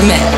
the mix.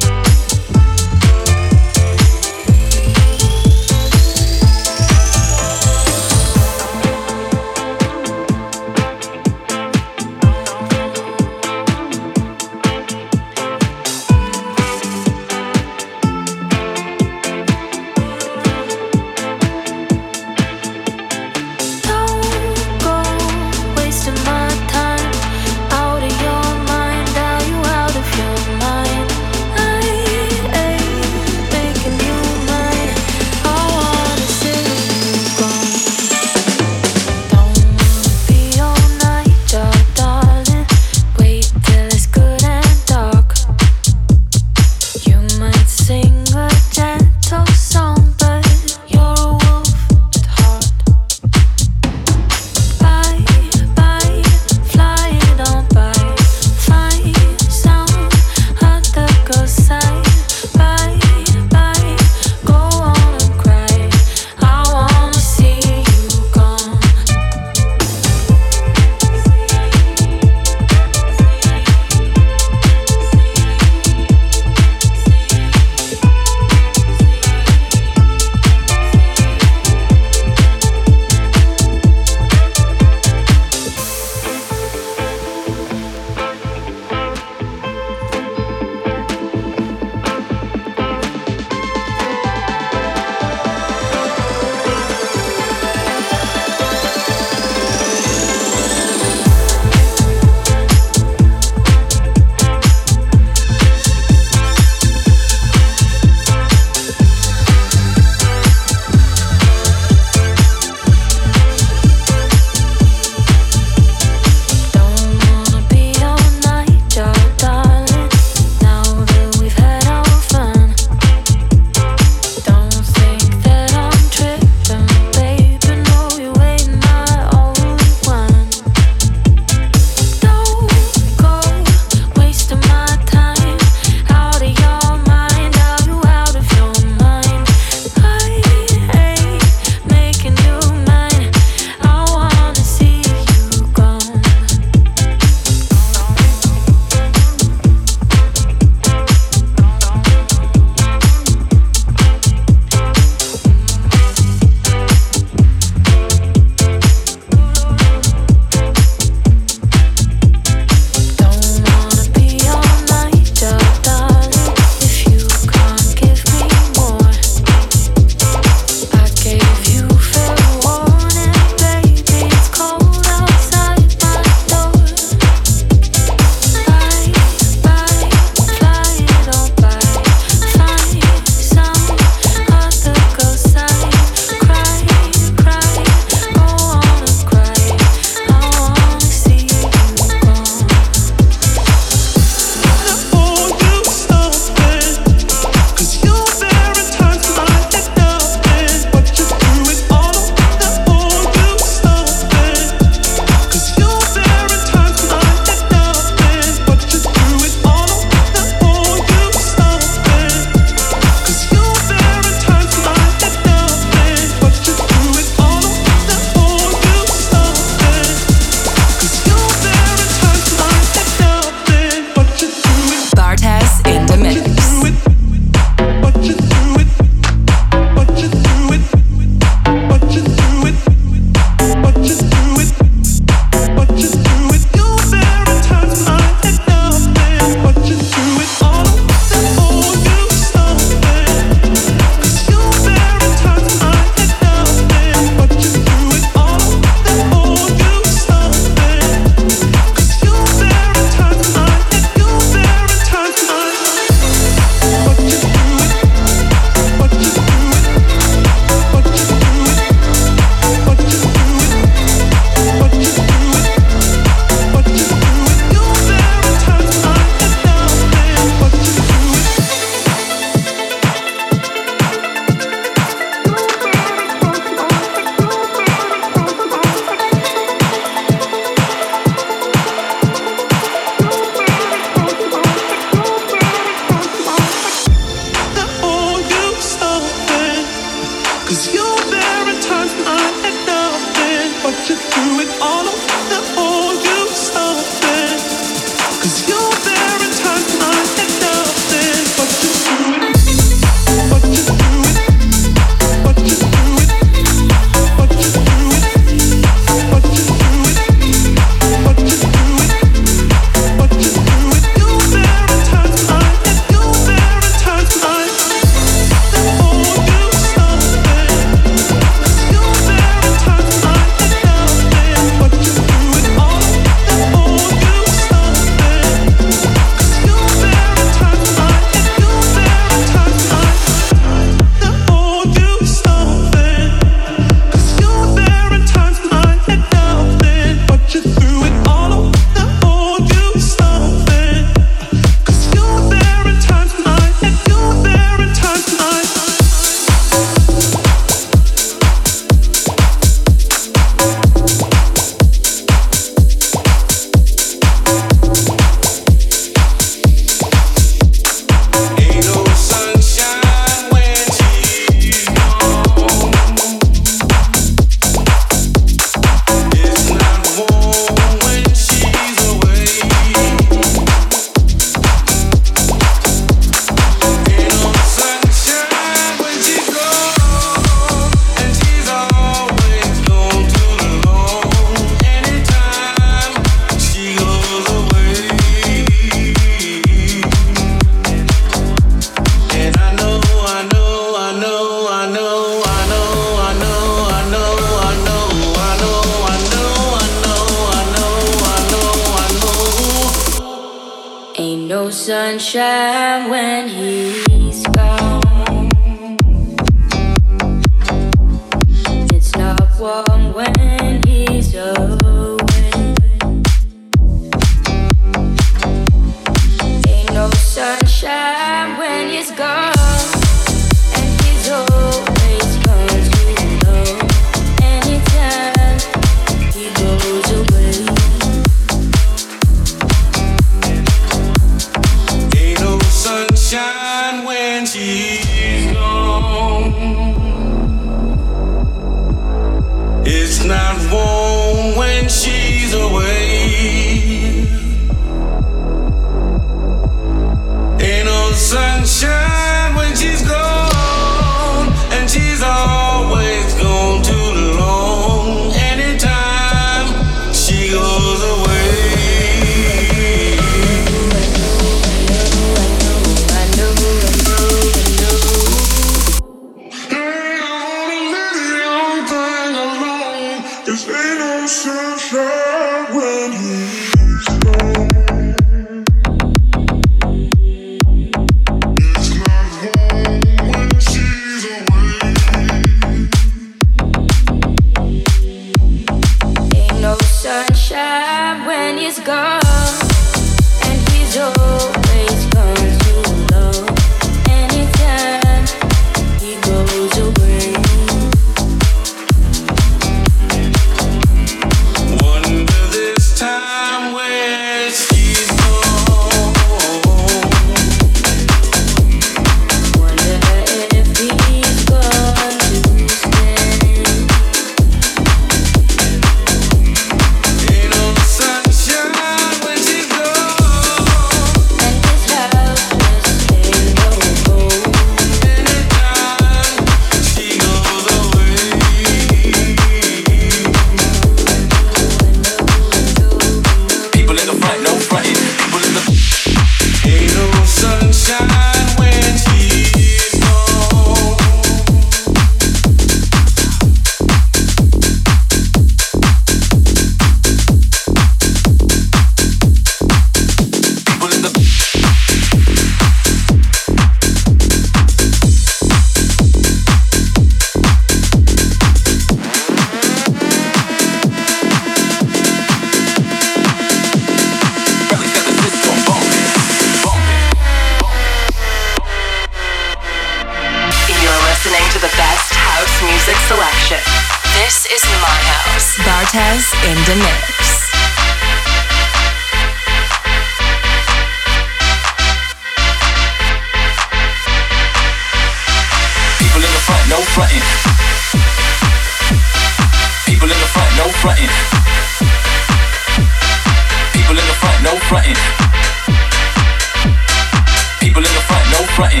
frontin'.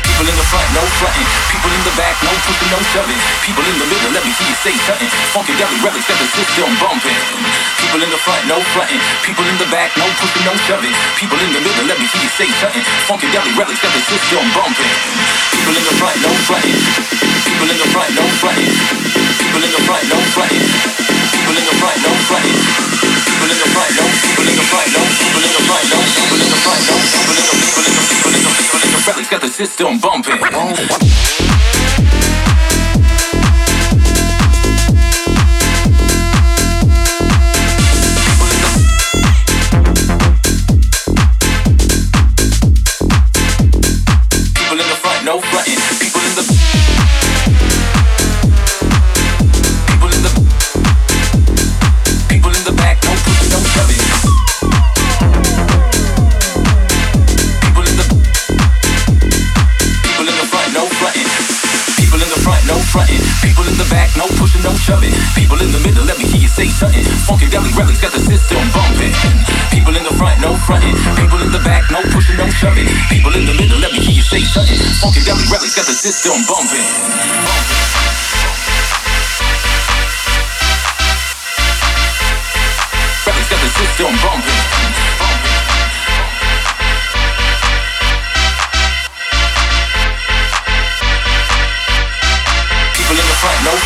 People in the front, no fronting. People in the back, no pushing, no shoving. People in the middle, let me hear you say something. Funkadelic relics that the system bumping. People in the front, no fronting. People in the back, no pushing, no shoving. People in the middle, let me hear you say something. Funkadelic relics that the system bumping. People in the front, no fronting. People in the front, no fronting. People in the front, no fronting. People in the front, no fronting. Got the system bumping. say something. Funky Valley relics got the system bumping. People in the front, no fronting. People in the back, no pushing, no shoving. People in the middle, let me hear you say something. Funky Valley relics got the system bumping. Relics got the system bumping.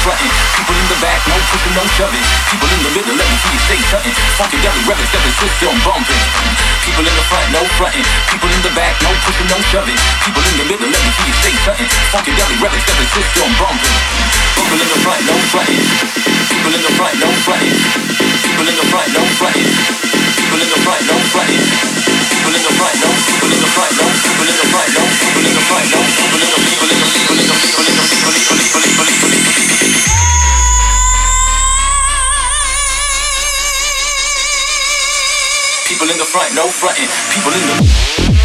strutting. People in the back, no pushing, no shoving. People in the middle, let me see you say something. Funkadelic records, stepping system bumping. People in the front, no fronting. People in the back, no pushing, no shoving. People in the middle, let me see you say something. Funkadelic records, stepping system bumping. People in the front, no fronting. People in the front, no fronting. People in the front, no fronting. People in the front, no fronting. People in the front, no fronting. People in the.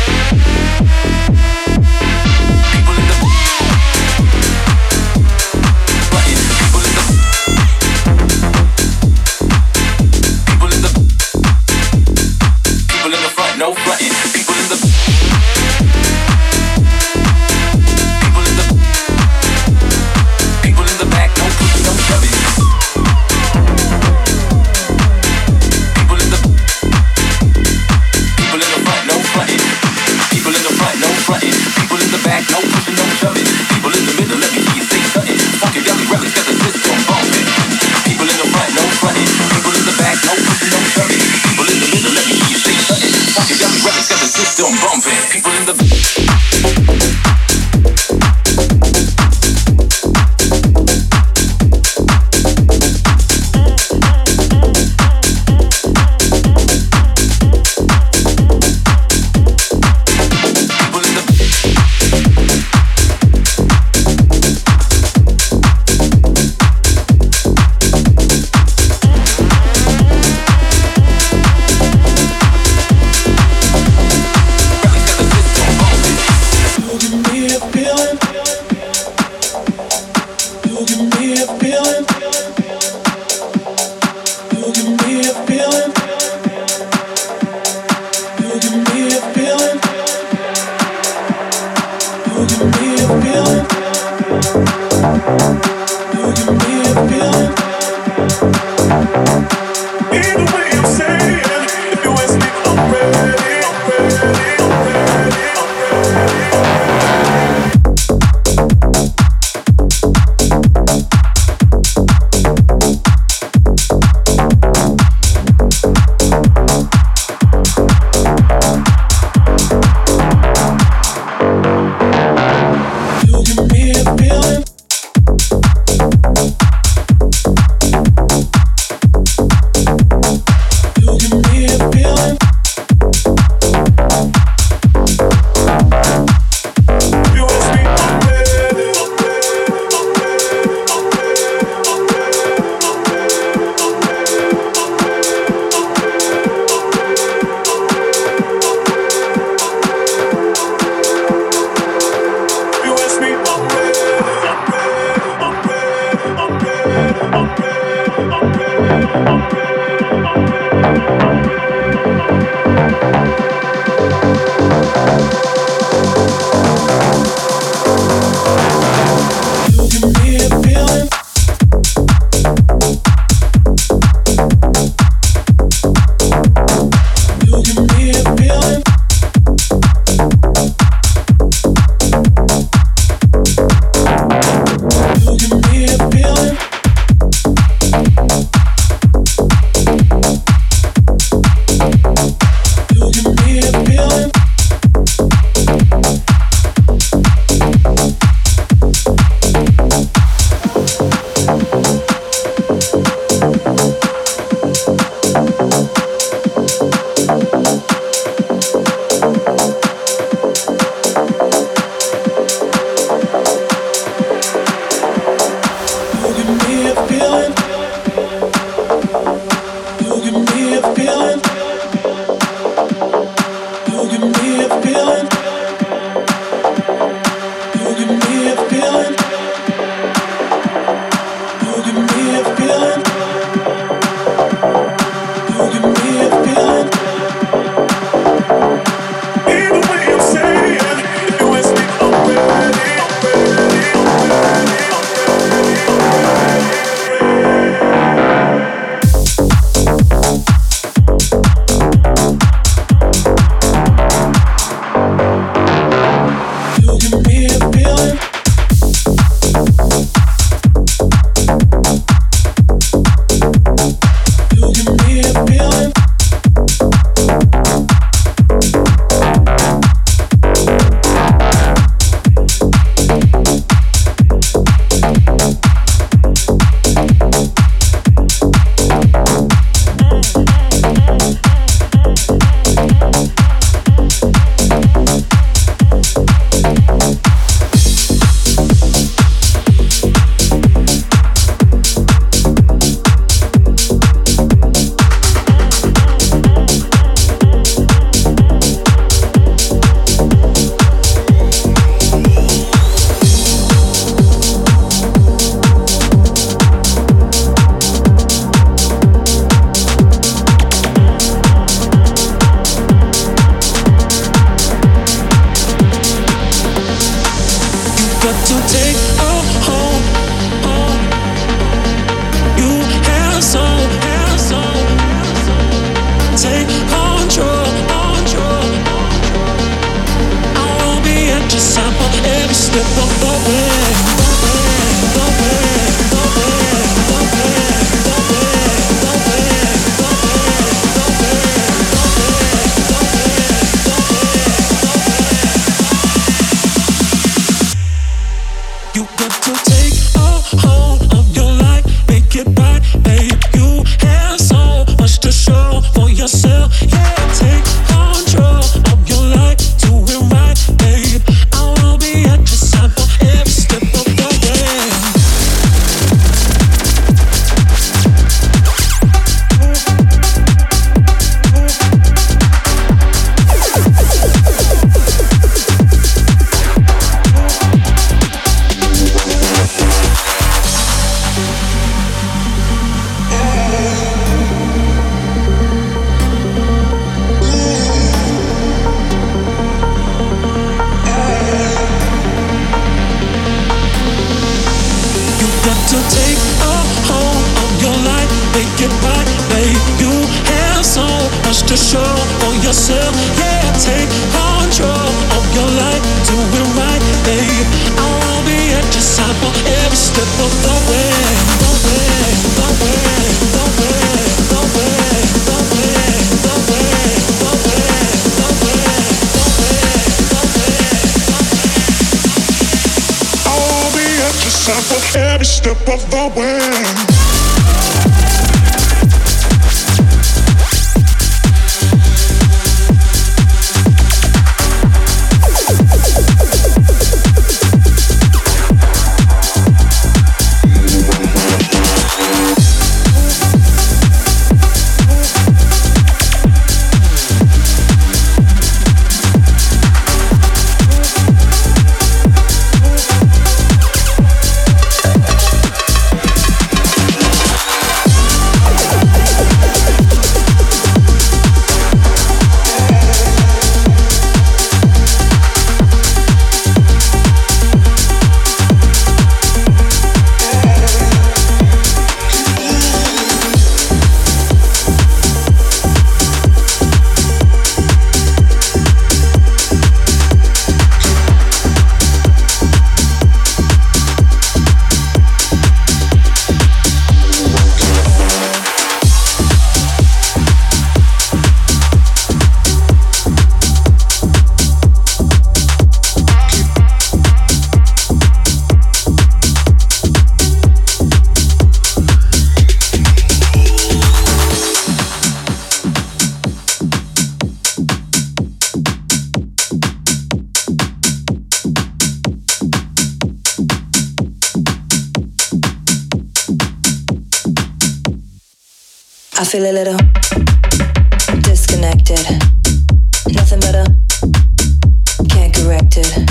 Feel a little disconnected. Nothing better, can't correct it.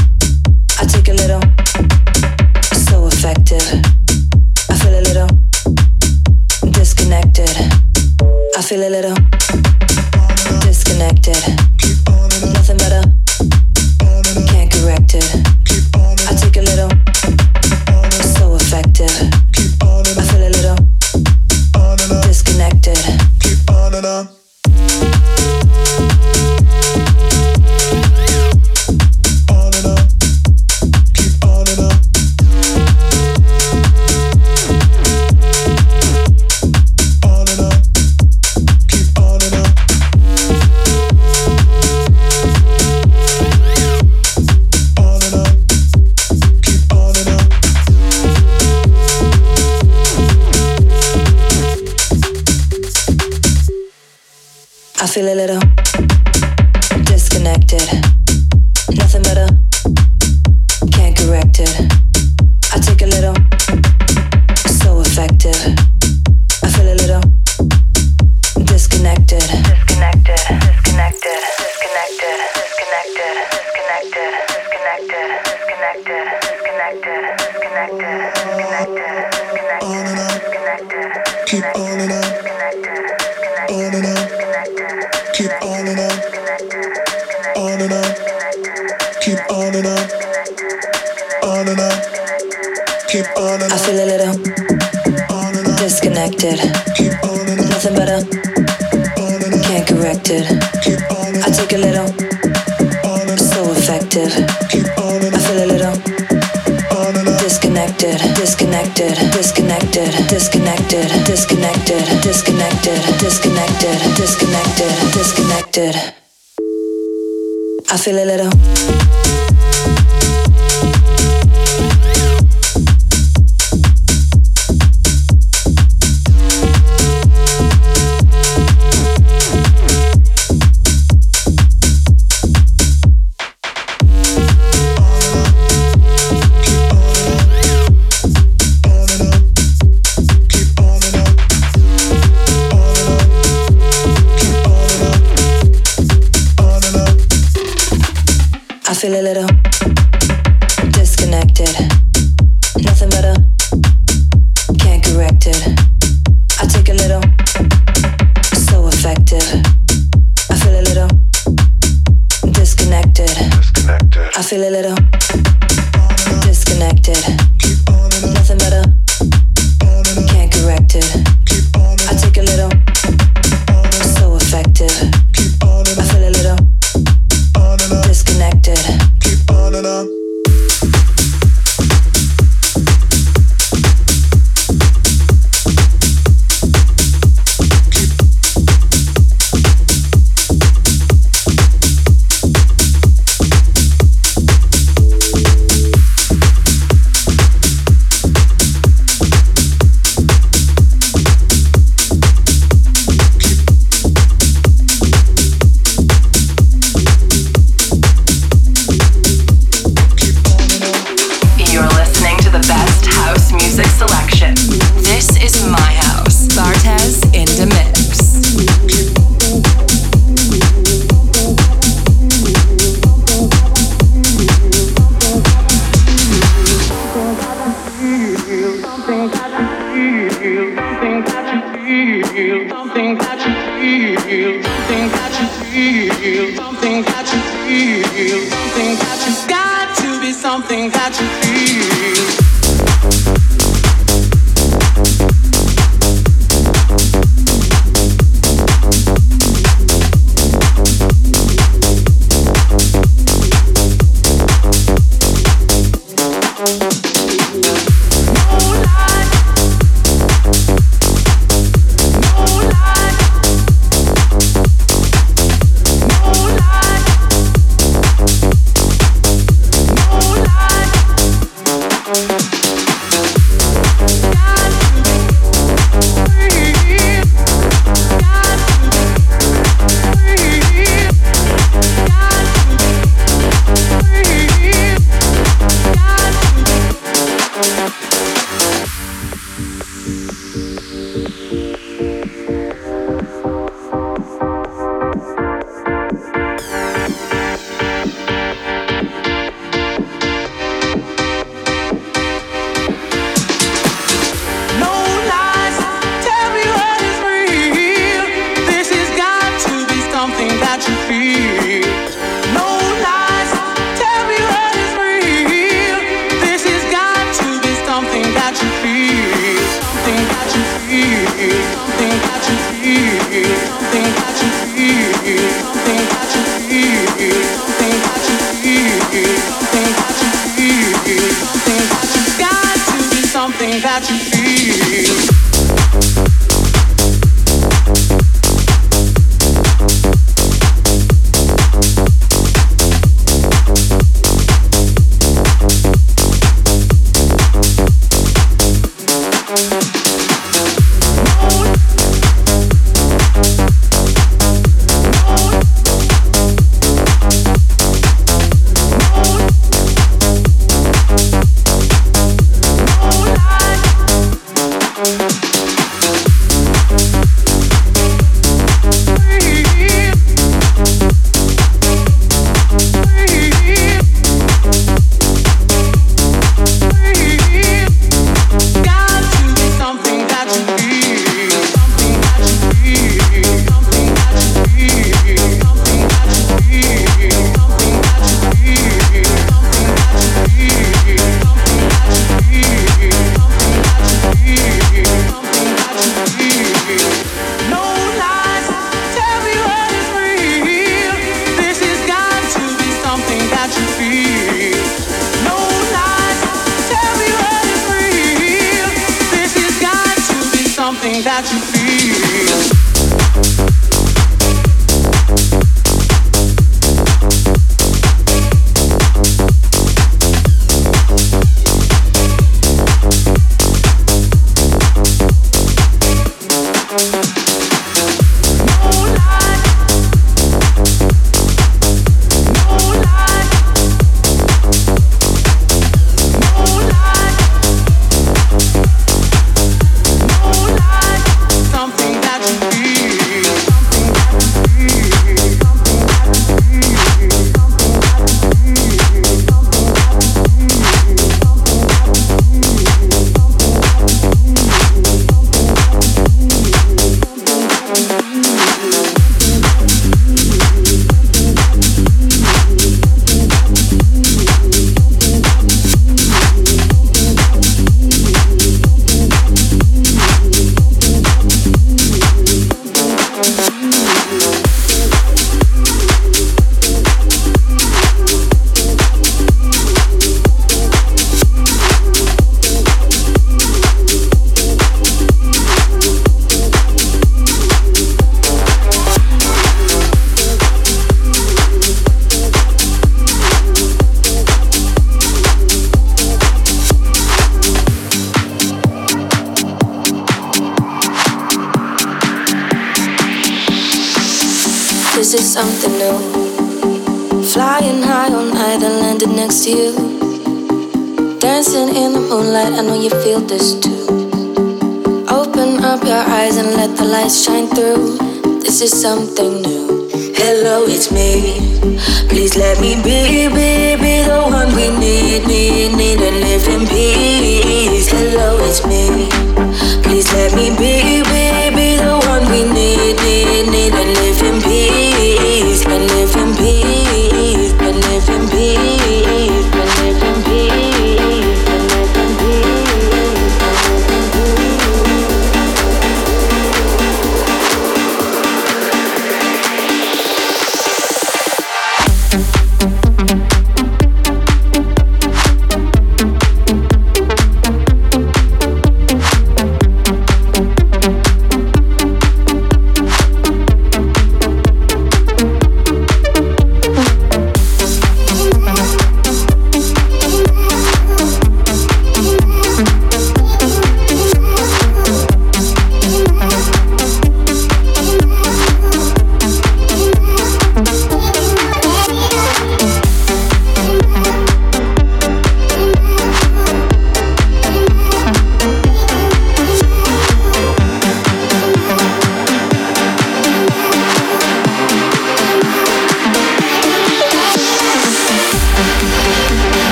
need a living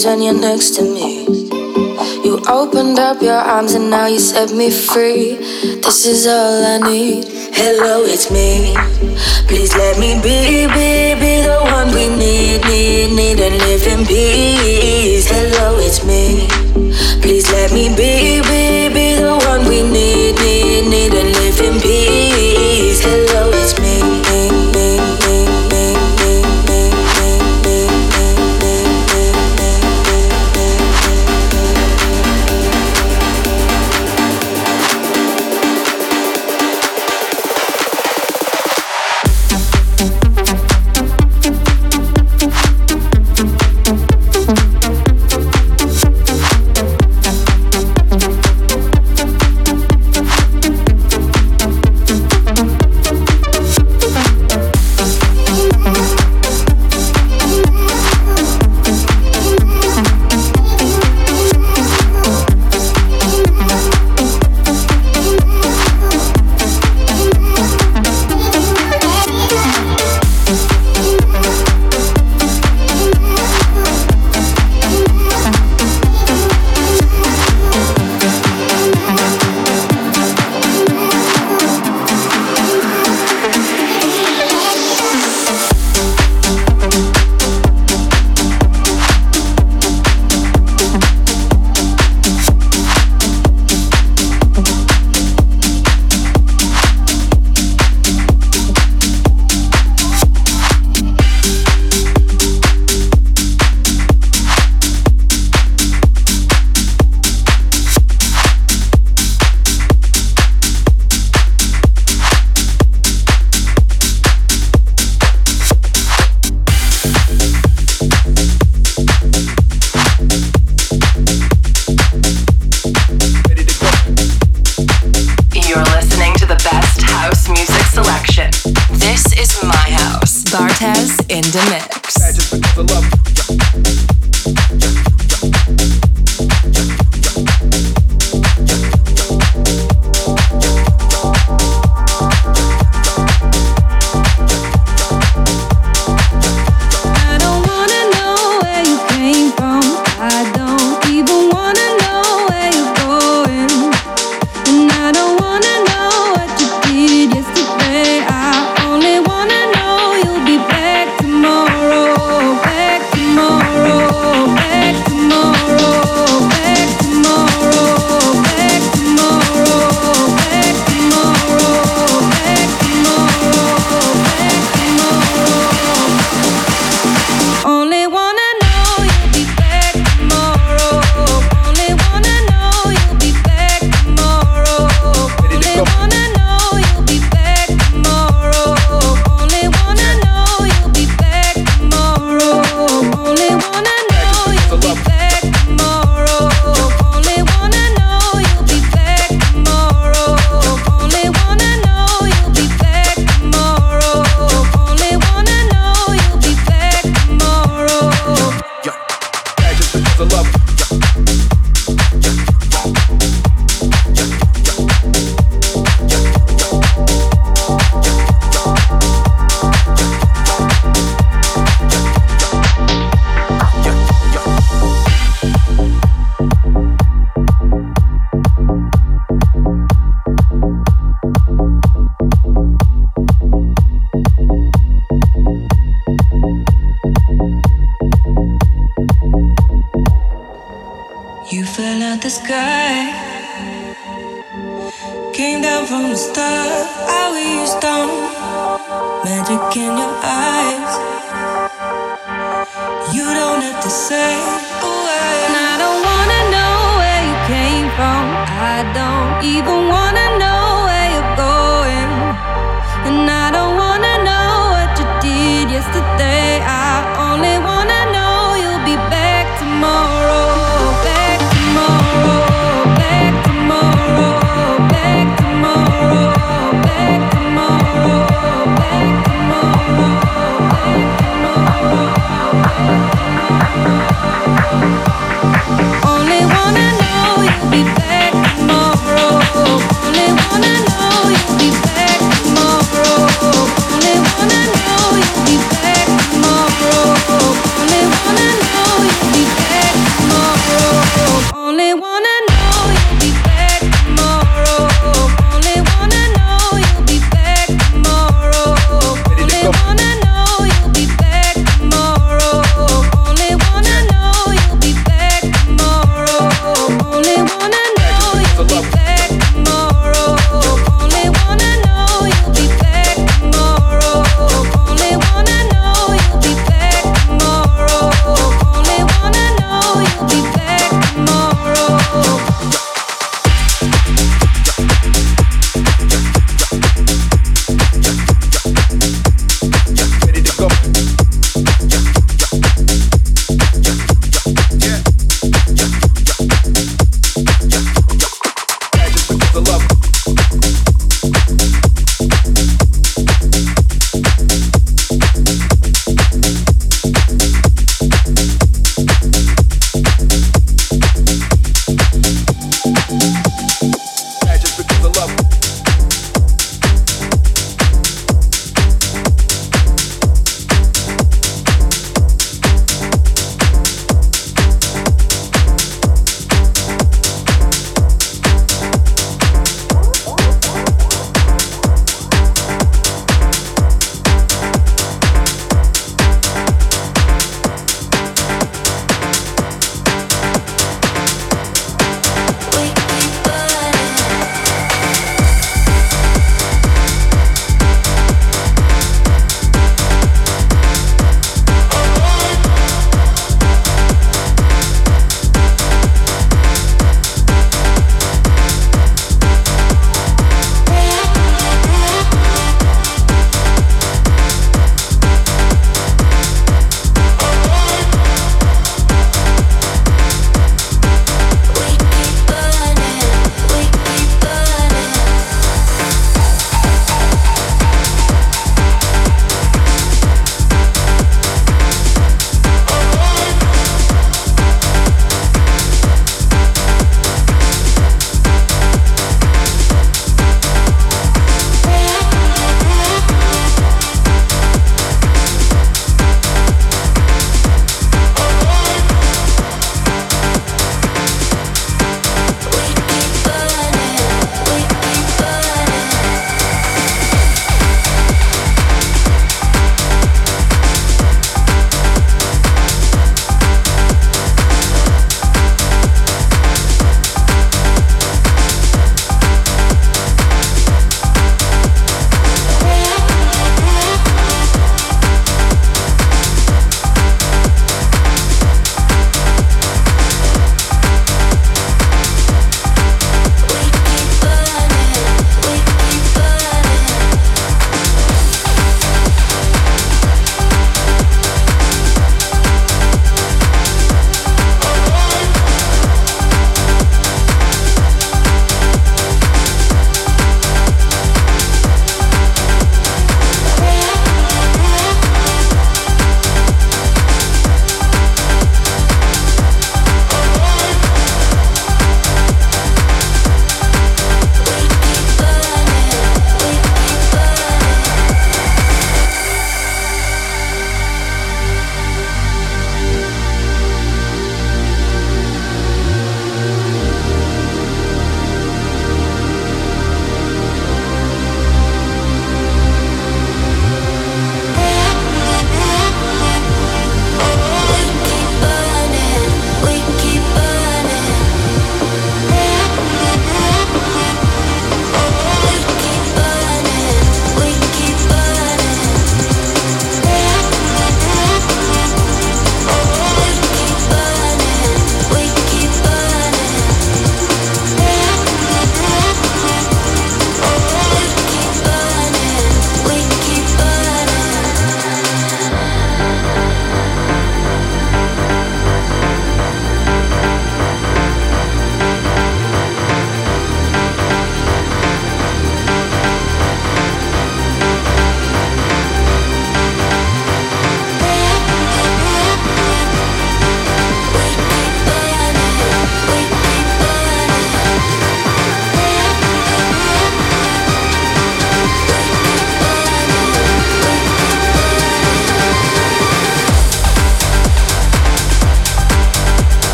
breeze when you're next to me. You opened up your arms and now you set me free. This is all I need. Hello, it's me. Please let me be, be, be the one we need, need, need, and live in peace. Hello, it's me. Please let me be, be, be the one we need.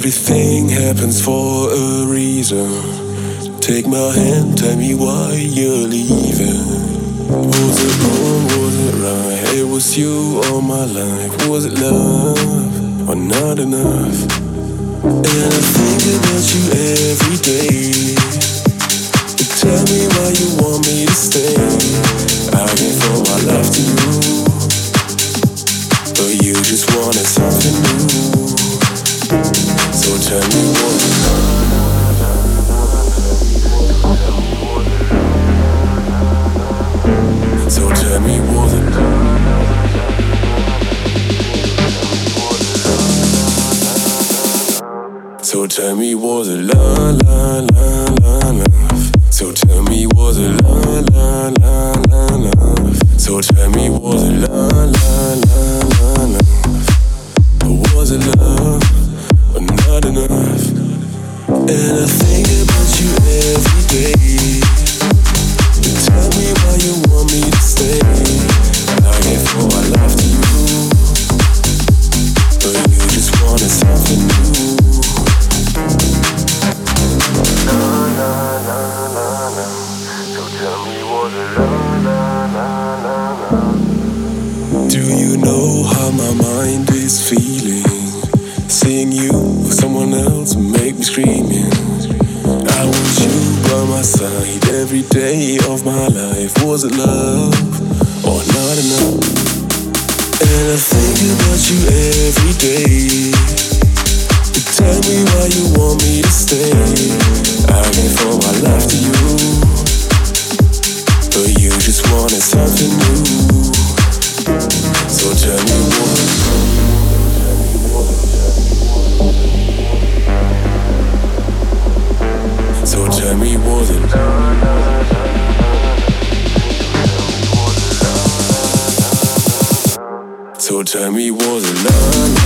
Everything happens for a reason. Take my hand, tell me why you're leaving. Was it wrong? Was it right? It was you all my life. Was it love or not enough? And I think about you every day. But tell me why you want me to stay. I gave all my life to you, but you just wanted something new. So tell me what. So tell me was it So tell me was it la la la love So tell me was it love So tell me was it love was it love not enough. And I think about you every day. You tell me why you want me to stay. I gave all my life to you. But you just wanted something life. Was it love or not enough? And I think about you every day. You tell me why you want me to stay. I gave all my life to you, tell me was it la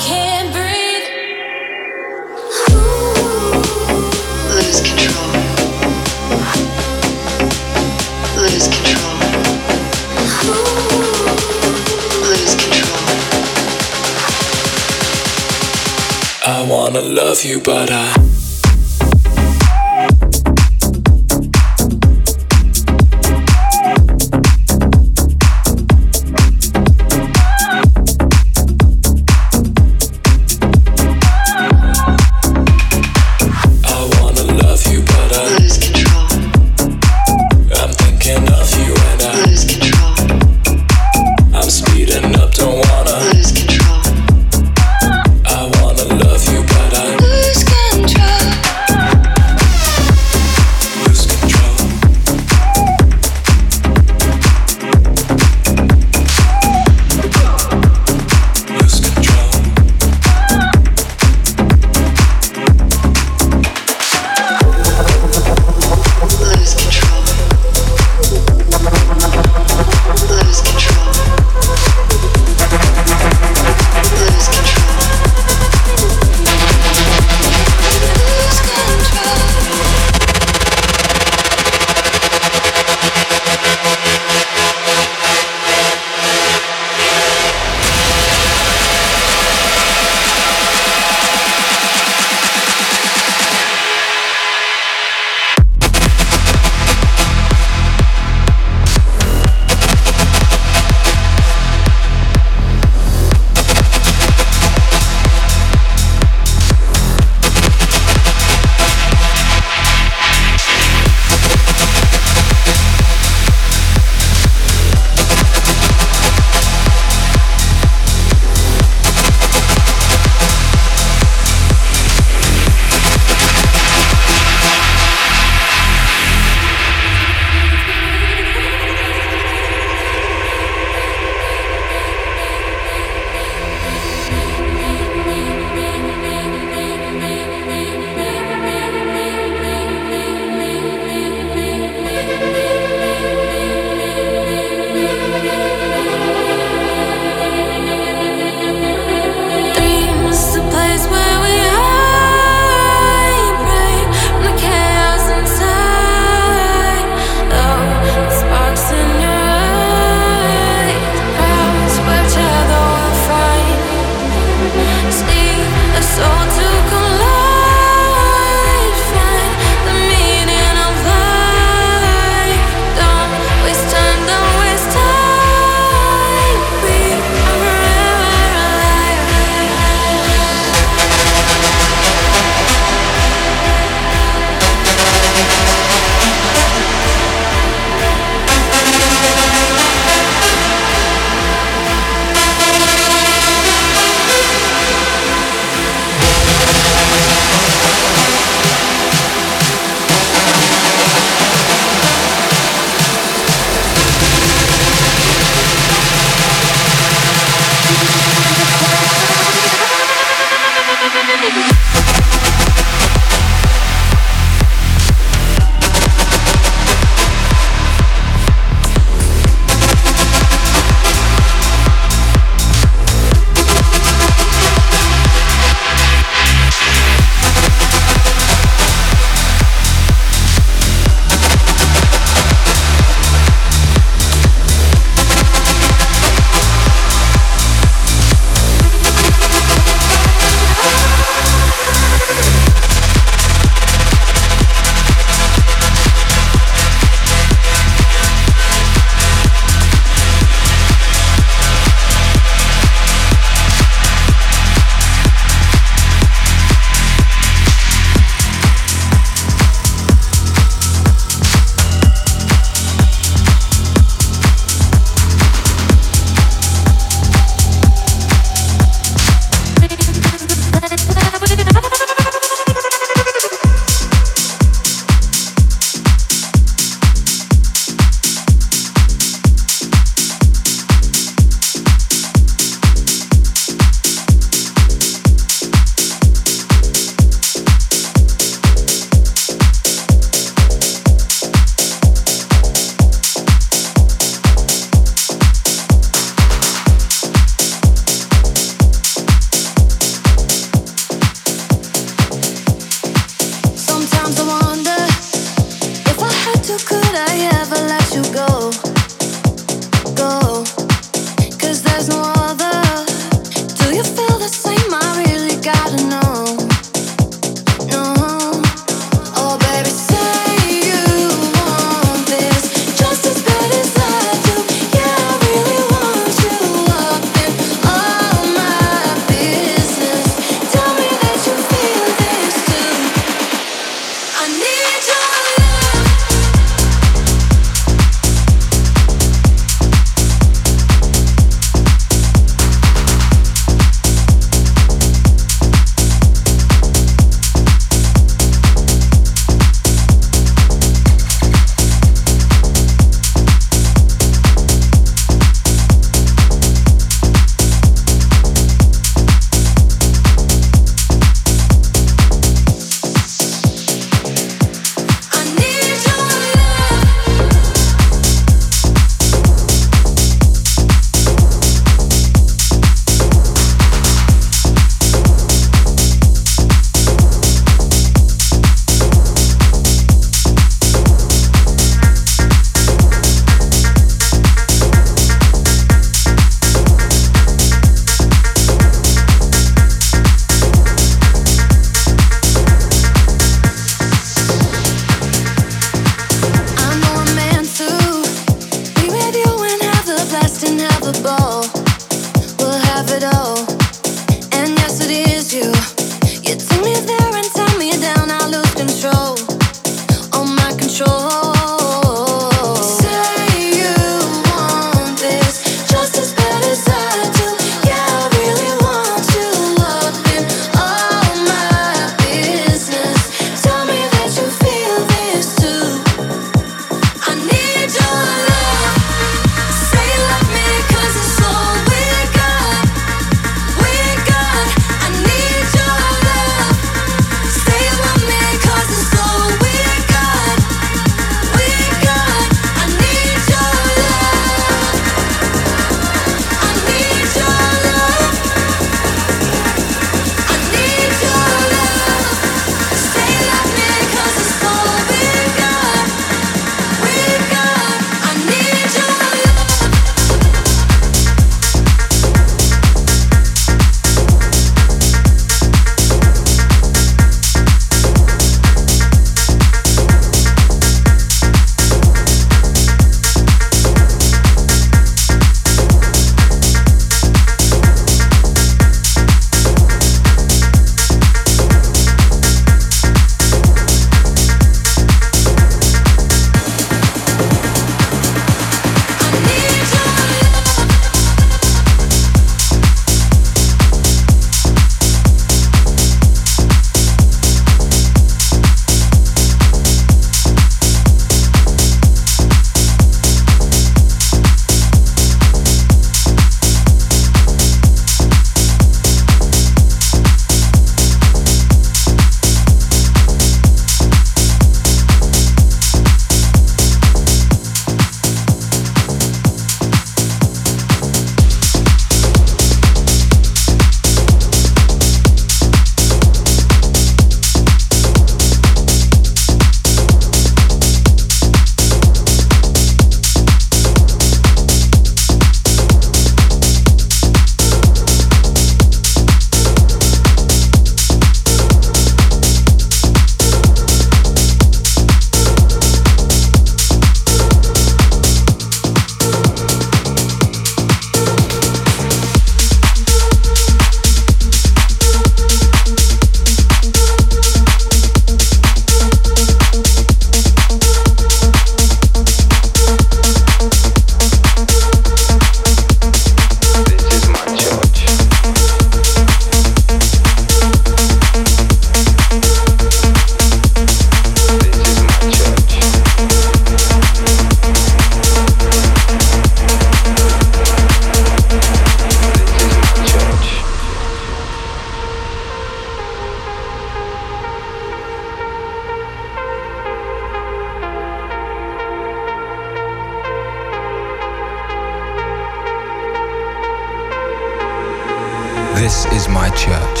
church.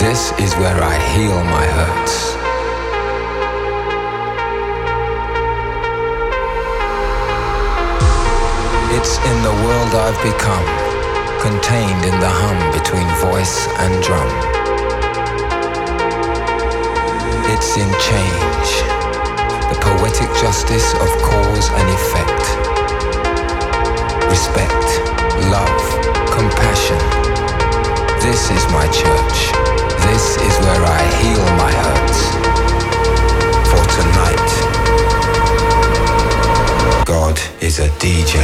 This is where I heal my hurts. It's in the world I've become, contained in the hum between voice and drum. It's in change, the poetic justice of cause and effect. Respect, love, compassion. This is my church. This is where I heal my hurts. For tonight, God is a DJ.